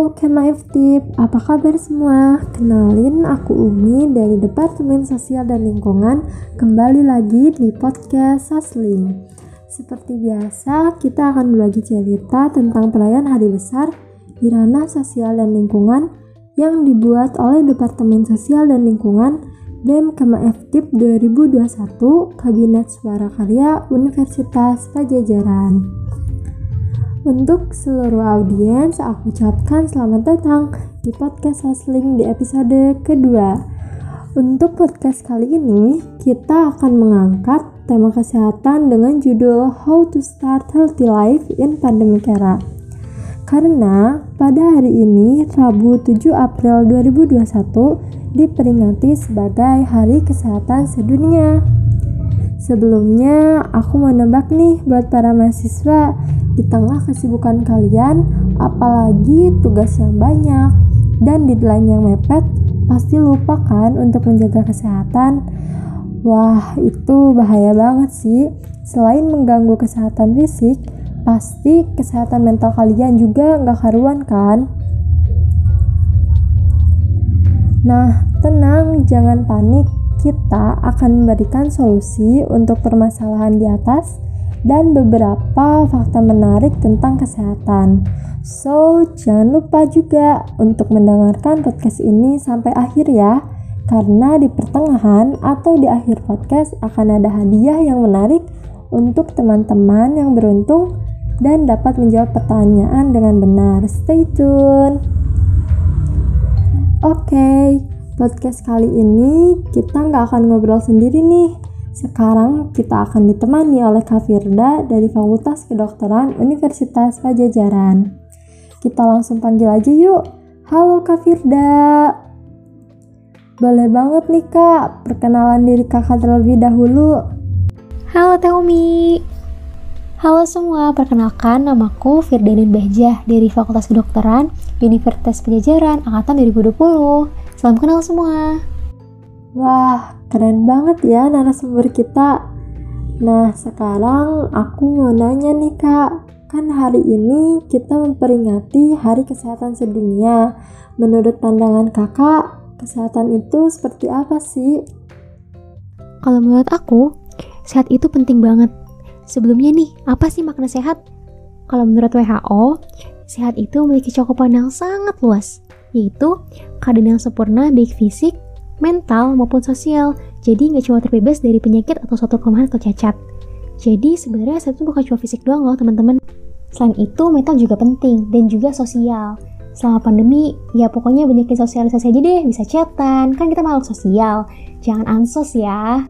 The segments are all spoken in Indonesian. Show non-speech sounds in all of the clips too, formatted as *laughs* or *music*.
Halo Kema Tip, apa kabar semua? Kenalin aku Umi dari Departemen Sosial dan Lingkungan. Kembali lagi di podcast Sasling Seperti biasa, kita akan berbagi cerita tentang perayaan hari besar di ranah sosial dan lingkungan yang dibuat oleh Departemen Sosial dan Lingkungan BEM Kema Tip 2021 Kabinet Suara Karya Universitas Pajajaran untuk seluruh audiens, aku ucapkan selamat datang di podcast Hasling di episode kedua. Untuk podcast kali ini, kita akan mengangkat tema kesehatan dengan judul How to Start Healthy Life in Pandemic Era. Karena pada hari ini, Rabu 7 April 2021, diperingati sebagai Hari Kesehatan Sedunia. Sebelumnya, aku mau nebak nih buat para mahasiswa di tengah kesibukan kalian, apalagi tugas yang banyak dan deadline yang mepet, pasti lupa kan untuk menjaga kesehatan. Wah, itu bahaya banget sih. Selain mengganggu kesehatan fisik, pasti kesehatan mental kalian juga nggak karuan kan? Nah, tenang, jangan panik. Kita akan memberikan solusi untuk permasalahan di atas dan beberapa fakta menarik tentang kesehatan. So, jangan lupa juga untuk mendengarkan podcast ini sampai akhir ya, karena di pertengahan atau di akhir podcast akan ada hadiah yang menarik untuk teman-teman yang beruntung dan dapat menjawab pertanyaan dengan benar. Stay tune. Oke, okay, podcast kali ini kita nggak akan ngobrol sendiri nih sekarang kita akan ditemani oleh Kak Firda dari Fakultas Kedokteran Universitas Pajajaran. Kita langsung panggil aja yuk. Halo Kak Firda. Boleh banget nih Kak, perkenalan diri kakak terlebih dahulu. Halo Teumi. Halo semua, perkenalkan namaku Firdanin Behjah dari Fakultas Kedokteran Universitas Pajajaran Angkatan 2020. Salam kenal semua. Wah, keren banget ya narasumber kita. Nah, sekarang aku mau nanya nih kak, kan hari ini kita memperingati Hari Kesehatan Sedunia. Menurut pandangan kakak, kesehatan itu seperti apa sih? Kalau menurut aku, sehat itu penting banget. Sebelumnya nih, apa sih makna sehat? Kalau menurut WHO, sehat itu memiliki cakupan yang sangat luas, yaitu keadaan yang sempurna baik fisik, mental maupun sosial. Jadi nggak cuma terbebas dari penyakit atau suatu kelemahan atau cacat. Jadi sebenarnya saya itu bukan cuma fisik doang loh teman-teman. Selain itu mental juga penting dan juga sosial. Selama pandemi, ya pokoknya banyakin sosialisasi aja deh, bisa chatan, kan kita makhluk sosial. Jangan ansos ya.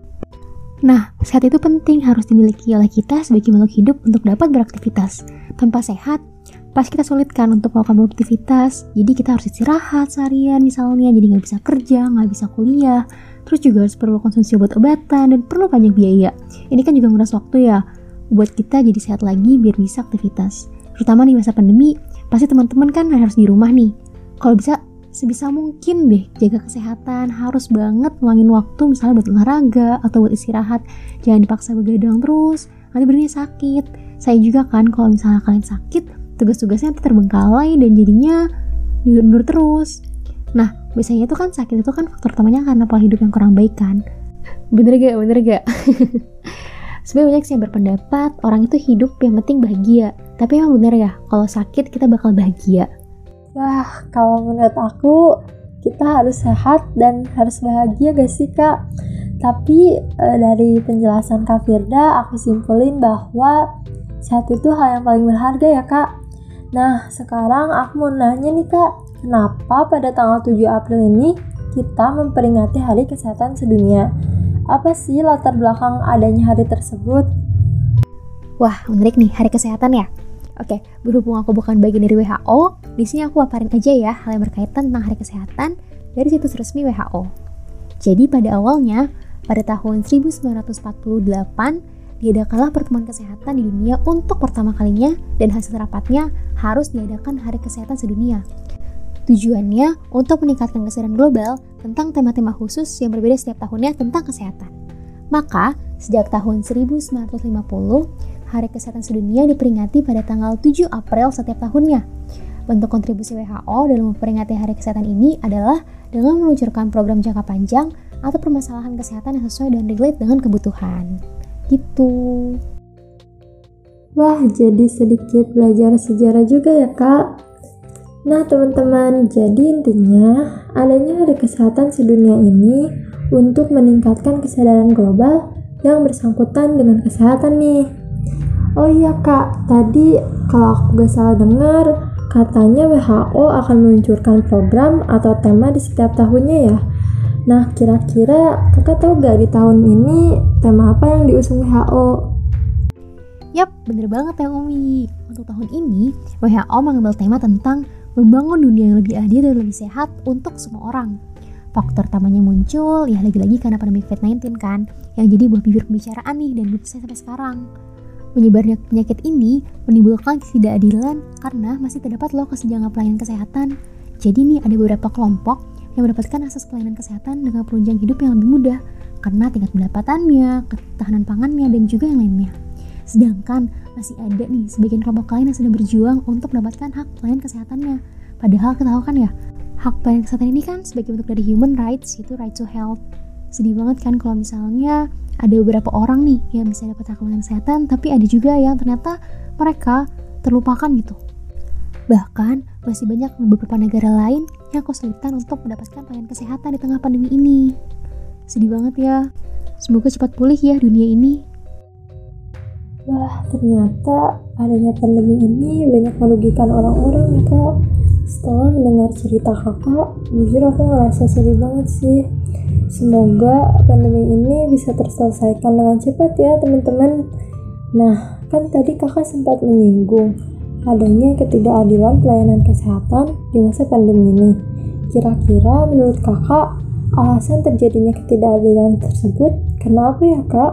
Nah, sehat itu penting harus dimiliki oleh kita sebagai makhluk hidup untuk dapat beraktivitas. Tanpa sehat, pas kita sulit kan untuk melakukan produktivitas jadi kita harus istirahat seharian misalnya jadi nggak bisa kerja nggak bisa kuliah. Terus juga harus perlu konsumsi obat-obatan dan perlu banyak biaya. Ini kan juga nguras waktu ya buat kita jadi sehat lagi biar bisa aktivitas. Terutama di masa pandemi pasti teman-teman kan harus di rumah nih. Kalau bisa sebisa mungkin deh jaga kesehatan harus banget ngulangin waktu misalnya buat olahraga atau buat istirahat. Jangan dipaksa begadang terus nanti berarti sakit. Saya juga kan kalau misalnya kalian sakit tugas-tugasnya terbengkalai dan jadinya mundur terus. Nah, biasanya itu kan sakit itu kan faktor utamanya karena pola hidup yang kurang baik kan. Bener gak? Bener gak? *laughs* Sebenarnya banyak sih yang berpendapat orang itu hidup yang penting bahagia. Tapi emang bener ya, kalau sakit kita bakal bahagia. Wah, kalau menurut aku kita harus sehat dan harus bahagia gak sih kak? Tapi e, dari penjelasan Kak Firda, aku simpulin bahwa sehat itu hal yang paling berharga ya kak. Nah, sekarang aku mau nanya nih Kak, kenapa pada tanggal 7 April ini kita memperingati Hari Kesehatan Sedunia? Apa sih latar belakang adanya hari tersebut? Wah, menarik nih, Hari Kesehatan ya? Oke, berhubung aku bukan bagian dari WHO, di sini aku paparin aja ya hal yang berkaitan tentang Hari Kesehatan dari situs resmi WHO. Jadi pada awalnya, pada tahun 1948, diadakanlah pertemuan kesehatan di dunia untuk pertama kalinya dan hasil rapatnya harus diadakan Hari Kesehatan Sedunia. Tujuannya untuk meningkatkan kesadaran global tentang tema-tema khusus yang berbeda setiap tahunnya tentang kesehatan. Maka, sejak tahun 1950, Hari Kesehatan Sedunia diperingati pada tanggal 7 April setiap tahunnya. Bentuk kontribusi WHO dalam memperingati Hari Kesehatan ini adalah dengan meluncurkan program jangka panjang atau permasalahan kesehatan yang sesuai dan relate dengan kebutuhan. Gitu. Wah, jadi sedikit belajar sejarah juga ya, Kak. Nah, teman-teman, jadi intinya adanya Hari Kesehatan Sedunia ini untuk meningkatkan kesadaran global yang bersangkutan dengan kesehatan nih. Oh iya kak, tadi kalau aku gak salah dengar, Katanya WHO akan meluncurkan program atau tema di setiap tahunnya ya. Nah, kira-kira kakak tahu gak di tahun ini tema apa yang diusung WHO? Yap, bener banget ya Umi. Untuk tahun ini, WHO mengambil tema tentang membangun dunia yang lebih adil dan lebih sehat untuk semua orang. Faktor utamanya muncul ya lagi-lagi karena pandemi COVID-19 kan, yang jadi buah bibir pembicaraan nih dan belum selesai sampai sekarang. Menyebarnya penyakit ini menimbulkan ketidakadilan karena masih terdapat loh kesenjangan pelayanan kesehatan. Jadi nih ada beberapa kelompok yang mendapatkan akses pelayanan kesehatan dengan penunjang hidup yang lebih mudah karena tingkat pendapatannya, ketahanan pangannya, dan juga yang lainnya. Sedangkan masih ada nih sebagian kelompok lain yang sedang berjuang untuk mendapatkan hak pelayanan kesehatannya. Padahal kita tahu kan ya, hak pelayanan kesehatan ini kan sebagai bentuk dari human rights, yaitu right to health. Sedih banget kan kalau misalnya ada beberapa orang nih yang bisa dapat pelayanan kesehatan tapi ada juga yang ternyata mereka terlupakan gitu bahkan masih banyak beberapa negara lain yang kesulitan untuk mendapatkan pelayanan kesehatan di tengah pandemi ini sedih banget ya semoga cepat pulih ya dunia ini Wah, ternyata adanya pandemi ini banyak merugikan orang-orang ya kak. Setelah mendengar cerita kakak, jujur aku ngerasa sedih banget sih. Semoga pandemi ini bisa terselesaikan dengan cepat ya teman-teman. Nah, kan tadi kakak sempat menyinggung adanya ketidakadilan pelayanan kesehatan di masa pandemi ini. Kira-kira menurut kakak, alasan terjadinya ketidakadilan tersebut kenapa ya kak?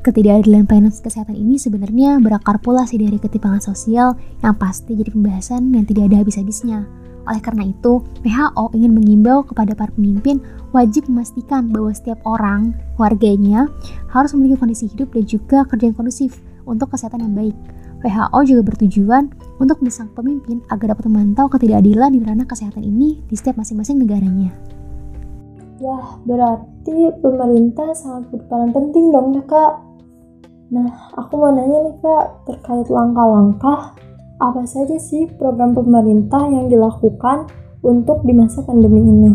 Ketidakadilan pelayanan kesehatan ini sebenarnya berakar pula sih dari ketimpangan sosial yang pasti jadi pembahasan yang tidak ada habis-habisnya. Oleh karena itu, WHO ingin mengimbau kepada para pemimpin wajib memastikan bahwa setiap orang, warganya, harus memiliki kondisi hidup dan juga kerja yang kondusif untuk kesehatan yang baik. WHO juga bertujuan untuk mendesak pemimpin agar dapat memantau ketidakadilan di ranah kesehatan ini di setiap masing-masing negaranya. Wah, berarti pemerintah sangat berperan penting dong ya kak. Nah, aku mau nanya nih kak, terkait langkah-langkah apa saja sih program pemerintah yang dilakukan untuk di masa pandemi ini?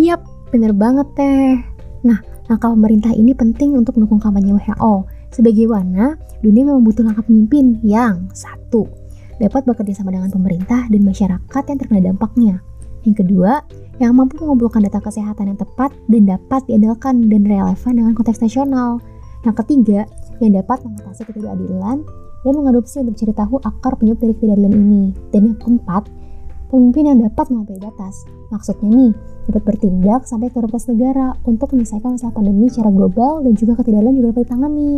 Yap, bener banget teh. Nah, langkah pemerintah ini penting untuk mendukung kampanye WHO. Sebagaimana dunia memang butuh langkah pemimpin yang satu, dapat bekerja sama dengan pemerintah dan masyarakat yang terkena dampaknya. Yang kedua, yang mampu mengumpulkan data kesehatan yang tepat dan dapat diandalkan dan relevan dengan konteks nasional. Yang ketiga, yang dapat mengatasi ketidakadilan dan mengadopsi untuk mencari tahu akar penyebab dari ketidakadilan ini. Dan yang keempat, pemimpin yang dapat melampaui batas. Maksudnya nih, dapat bertindak sampai ke batas negara untuk menyelesaikan masalah pandemi secara global dan juga ketidakadilan juga dapat ditangani.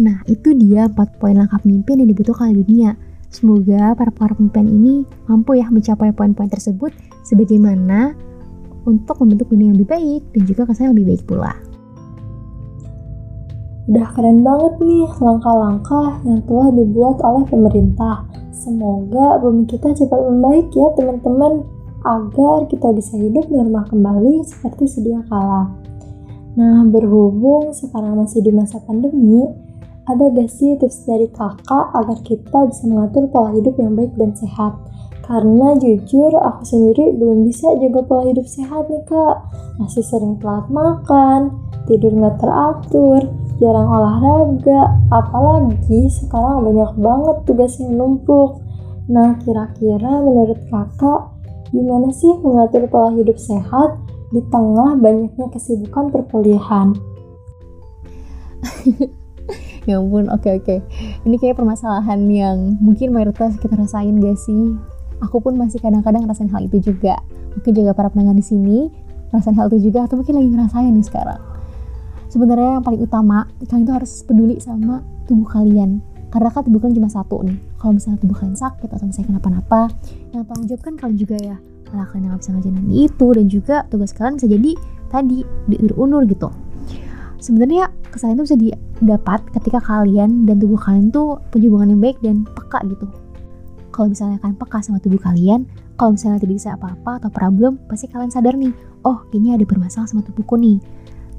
Nah, itu dia 4 poin langkah pemimpin yang dibutuhkan di dunia. Semoga para pemimpin ini mampu ya mencapai poin-poin tersebut sebagaimana untuk membentuk dunia yang lebih baik dan juga kesan yang lebih baik pula. Udah keren banget nih langkah-langkah yang telah dibuat oleh pemerintah. Semoga bumi kita cepat membaik ya teman-teman agar kita bisa hidup normal kembali seperti sedia kala. Nah, berhubung sekarang masih di masa pandemi, ada gak sih tips dari kakak agar kita bisa mengatur pola hidup yang baik dan sehat? Karena jujur aku sendiri belum bisa jaga pola hidup sehat nih kak. Masih sering telat makan, tidur nggak teratur, jarang olahraga, apalagi sekarang banyak banget tugas yang numpuk. Nah, kira-kira menurut kakak, gimana sih mengatur pola hidup sehat di tengah banyaknya kesibukan perkuliahan? *laughs* ya ampun, oke okay, oke. Okay. Ini kayak permasalahan yang mungkin mayoritas kita rasain gak sih? Aku pun masih kadang-kadang ngerasain hal itu juga. Mungkin juga para pendengar di sini ngerasain hal itu juga atau mungkin lagi ngerasain nih sekarang sebenarnya yang paling utama kalian itu harus peduli sama tubuh kalian karena kan tubuh kalian cuma satu nih kalau misalnya tubuh kalian sakit atau misalnya kenapa-napa yang tanggung jawab kan kalian juga ya malah kalian nggak bisa ngajarin itu dan juga tugas kalian bisa jadi tadi diundur gitu sebenarnya kesalahan itu bisa didapat ketika kalian dan tubuh kalian tuh punya hubungan yang baik dan peka gitu kalau misalnya kalian peka sama tubuh kalian, kalau misalnya tidak bisa apa-apa atau problem, pasti kalian sadar nih, oh kayaknya ada bermasalah sama tubuhku nih.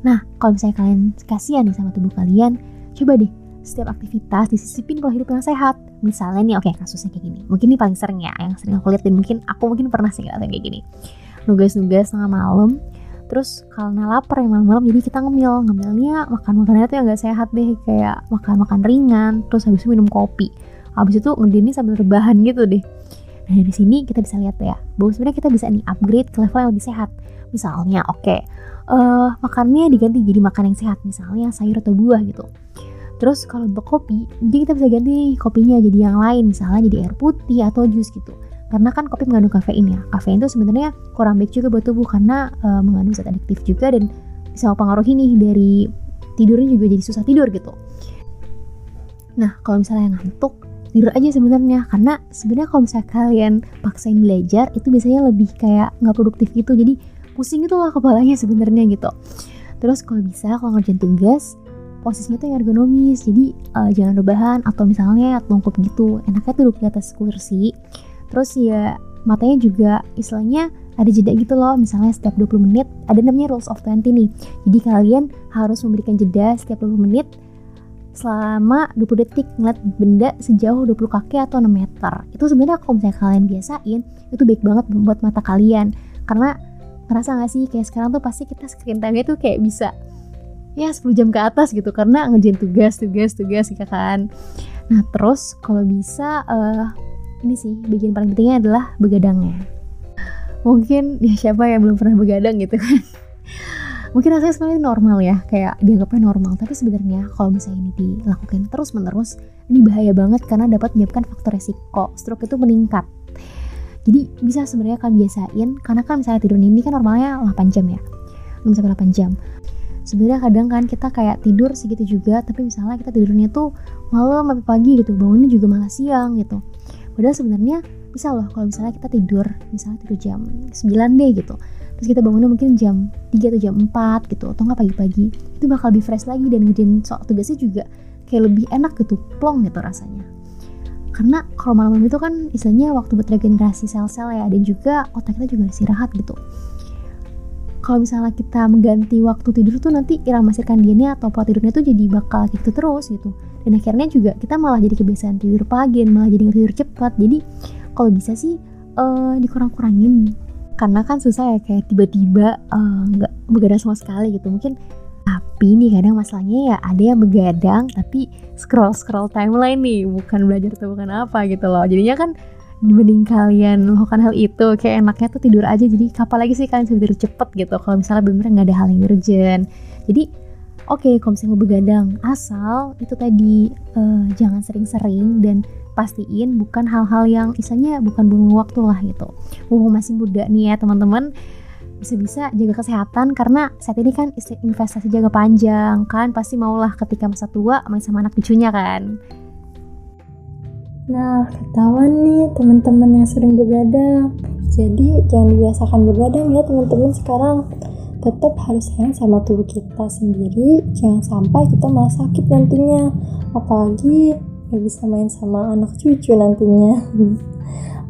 Nah, kalau misalnya kalian kasihan nih sama tubuh kalian, coba deh setiap aktivitas disisipin kalau hidup yang sehat. Misalnya nih, oke okay, kasusnya kayak gini. Mungkin ini paling sering ya, yang sering aku lihat dan mungkin aku mungkin pernah sih ngeliatin kayak gini. Nugas-nugas tengah malam, terus karena lapar yang malam-malam jadi kita ngemil. Ngemilnya makan makanannya tuh yang gak sehat deh kayak makan makan ringan terus habis itu minum kopi. Habis itu ngedini sambil rebahan gitu deh. Nah dari sini kita bisa lihat ya bahwa sebenarnya kita bisa nih upgrade ke level yang lebih sehat. Misalnya oke okay, uh, eh, makannya diganti jadi makan yang sehat misalnya sayur atau buah gitu. Terus kalau untuk kopi jadi kita bisa ganti kopinya jadi yang lain misalnya jadi air putih atau jus gitu karena kan kopi mengandung kafein ya. Kafein itu sebenarnya kurang baik juga buat tubuh karena uh, mengandung zat adiktif juga dan bisa mempengaruhi nih dari tidurnya juga jadi susah tidur gitu. Nah kalau misalnya ngantuk tidur aja sebenarnya. Karena sebenarnya kalau misalnya kalian paksain belajar itu biasanya lebih kayak nggak produktif gitu. Jadi pusing itu lah kepalanya sebenarnya gitu. Terus kalau bisa kalau ngerjain tugas posisinya tuh ergonomis. Jadi uh, jangan rebahan atau misalnya tungkup gitu. Enaknya duduk di atas kursi terus ya matanya juga istilahnya ada jeda gitu loh. Misalnya setiap 20 menit ada namanya rules of 20 nih. Jadi kalian harus memberikan jeda setiap 20 menit selama 20 detik. Ngeliat benda sejauh 20 kaki atau 6 meter. Itu sebenarnya kalau misalnya kalian biasain itu baik banget buat mata kalian. Karena ngerasa gak sih? Kayak sekarang tuh pasti kita screen time tuh kayak bisa ya 10 jam ke atas gitu. Karena ngerjain tugas tugas tugas gitu kan. Nah terus kalau bisa uh, ini sih bagian paling pentingnya adalah begadangnya. Mungkin *laughs* ya siapa yang belum pernah begadang gitu kan? *laughs* Mungkin rasanya sebenarnya normal ya kayak dianggapnya normal. Tapi sebenarnya kalau misalnya ini dilakukan terus menerus ini bahaya banget karena dapat menyebabkan faktor resiko. Stroke itu meningkat. Jadi bisa sebenarnya kalian biasain karena kan misalnya tidur ini kan normalnya 8 jam ya. 6 sampai 8 jam. Sebenarnya kadang kan kita kayak tidur segitu juga tapi misalnya kita tidurnya tuh malam sampai pagi gitu bangunnya juga malah siang gitu padahal sebenarnya bisa loh kalau misalnya kita tidur misalnya tidur jam 9 deh gitu. Terus kita bangunnya mungkin jam 3 atau jam 4 gitu atau nggak pagi-pagi. Itu bakal lebih fresh lagi dan ngerjain soal tugasnya juga kayak lebih enak gitu plong gitu rasanya. Karena kalau malam-malam itu kan istilahnya waktu buat regenerasi sel-sel ya dan juga otak kita juga istirahat gitu. Kalau misalnya kita mengganti waktu tidur tuh nanti irama sirkadiannya atau pola tidurnya tuh jadi bakal gitu terus gitu dan akhirnya juga kita malah jadi kebiasaan tidur pagi malah jadi tidur cepat. Jadi kalau bisa sih uh, dikurang-kurangin. Karena kan susah ya kayak tiba-tiba eh, nggak uh, begadang sama sekali gitu. Mungkin tapi nih kadang masalahnya ya ada yang begadang tapi scroll scroll timeline nih. Bukan belajar atau bukan apa gitu loh. Jadinya kan dibanding kalian melakukan hal itu. Kayak enaknya tuh tidur aja. Jadi kapan lagi sih kalian tidur cepet gitu? Kalau misalnya bener-bener nggak ada hal yang urgent. Jadi oke okay, kalau misalnya begadang asal itu tadi uh, jangan sering-sering dan pastiin bukan hal-hal yang istilahnya bukan buang waktu lah gitu. Mumpung masih muda nih ya teman-teman bisa-bisa jaga kesehatan karena saat ini kan investasi jaga panjang kan pasti maulah ketika masa tua main sama anak cucunya kan. Nah, ketahuan nih teman-teman yang sering begadang. Jadi, jangan dibiasakan begadang ya teman-teman sekarang tetap harus sayang sama tubuh kita sendiri jangan sampai kita malah sakit nantinya apalagi gak bisa main sama anak cucu nantinya *laughs*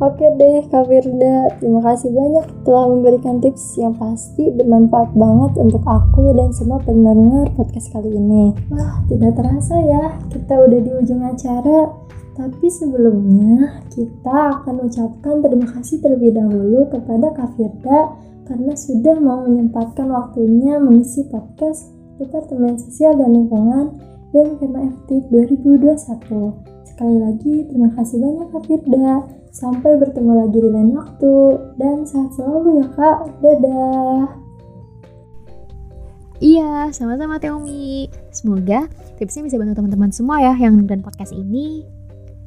Oke deh Kak Firda, terima kasih banyak telah memberikan tips yang pasti bermanfaat banget untuk aku dan semua pendengar podcast kali ini. Wah, tidak terasa ya, kita udah di ujung acara. Tapi sebelumnya, kita akan ucapkan terima kasih terlebih dahulu kepada Kak Firda karena sudah mau menyempatkan waktunya mengisi podcast Departemen Sosial dan Lingkungan BMKM FT 2021. Sekali lagi, terima kasih banyak Kak Firda. Sampai bertemu lagi di lain waktu. Dan sehat selalu ya Kak. Dadah. Iya, sama-sama Teomi. Semoga tipsnya bisa bantu teman-teman semua ya yang dengerin podcast ini.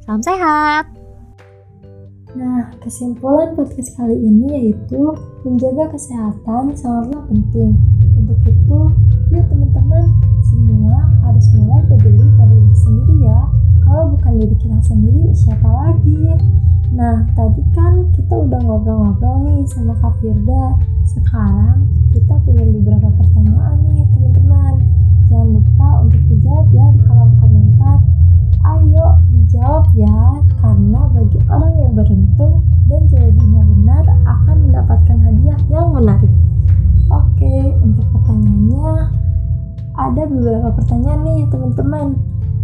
Salam sehat! Nah, kesimpulan podcast kali ini yaitu menjaga kesehatan sangatlah penting. Untuk itu, yuk teman-teman, semua harus mulai peduli pada diri sendiri ya. Kalau bukan diri kita sendiri, siapa lagi? Nah, tadi kan kita udah ngobrol-ngobrol nih sama Kak Firda. Sekarang kita punya beberapa pertanyaan nih teman-teman. Jangan lupa untuk dijawab ya di kolom komentar. Ayo dijawab ya, orang yang beruntung dan jawabannya benar akan mendapatkan hadiah yang menarik. Oke, untuk pertanyaannya ada beberapa pertanyaan nih teman-teman,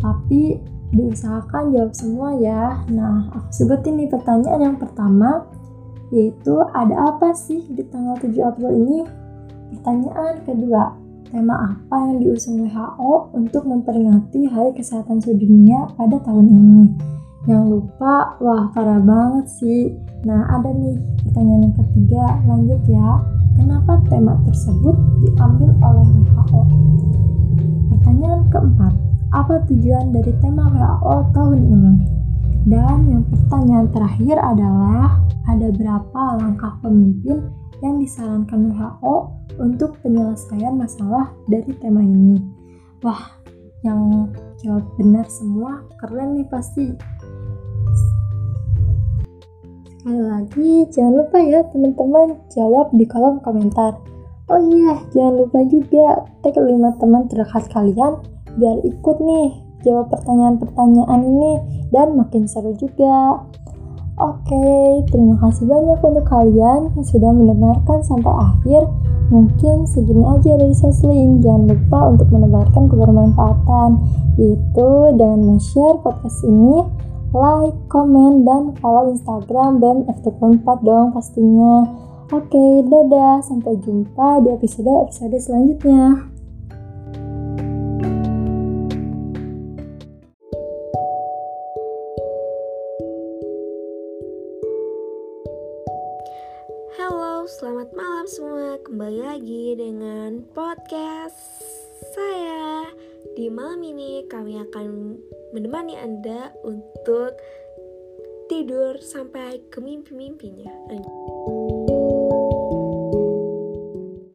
tapi diusahakan jawab semua ya. Nah, aku sebutin nih pertanyaan yang pertama, yaitu ada apa sih di tanggal 7 April ini? Pertanyaan kedua, tema apa yang diusung WHO untuk memperingati Hari Kesehatan Sedunia pada tahun ini? Yang lupa, wah parah banget sih. Nah, ada nih pertanyaan yang ketiga, lanjut ya. Kenapa tema tersebut diambil oleh WHO? Pertanyaan keempat, apa tujuan dari tema WHO tahun ini? Dan yang pertanyaan terakhir adalah ada berapa langkah pemimpin yang disarankan WHO untuk penyelesaian masalah dari tema ini? Wah, yang jawab benar semua keren nih pasti. Sekali lagi, jangan lupa ya teman-teman jawab di kolom komentar. Oh iya, jangan lupa juga tag 5 teman terdekat kalian biar ikut nih jawab pertanyaan-pertanyaan ini dan makin seru juga. Oke, terima kasih banyak untuk kalian yang sudah mendengarkan sampai akhir. Mungkin segini aja dari Sosling. Jangan lupa untuk menebarkan kebermanfaatan, yaitu dengan share podcast ini like, komen, dan follow Instagram BEM FT4 dong pastinya. Oke, dadah. Sampai jumpa di episode-episode selanjutnya. Halo, selamat malam semua. Kembali lagi dengan podcast saya. Di malam ini kami akan menemani Anda untuk tidur sampai ke mimpi-mimpinya.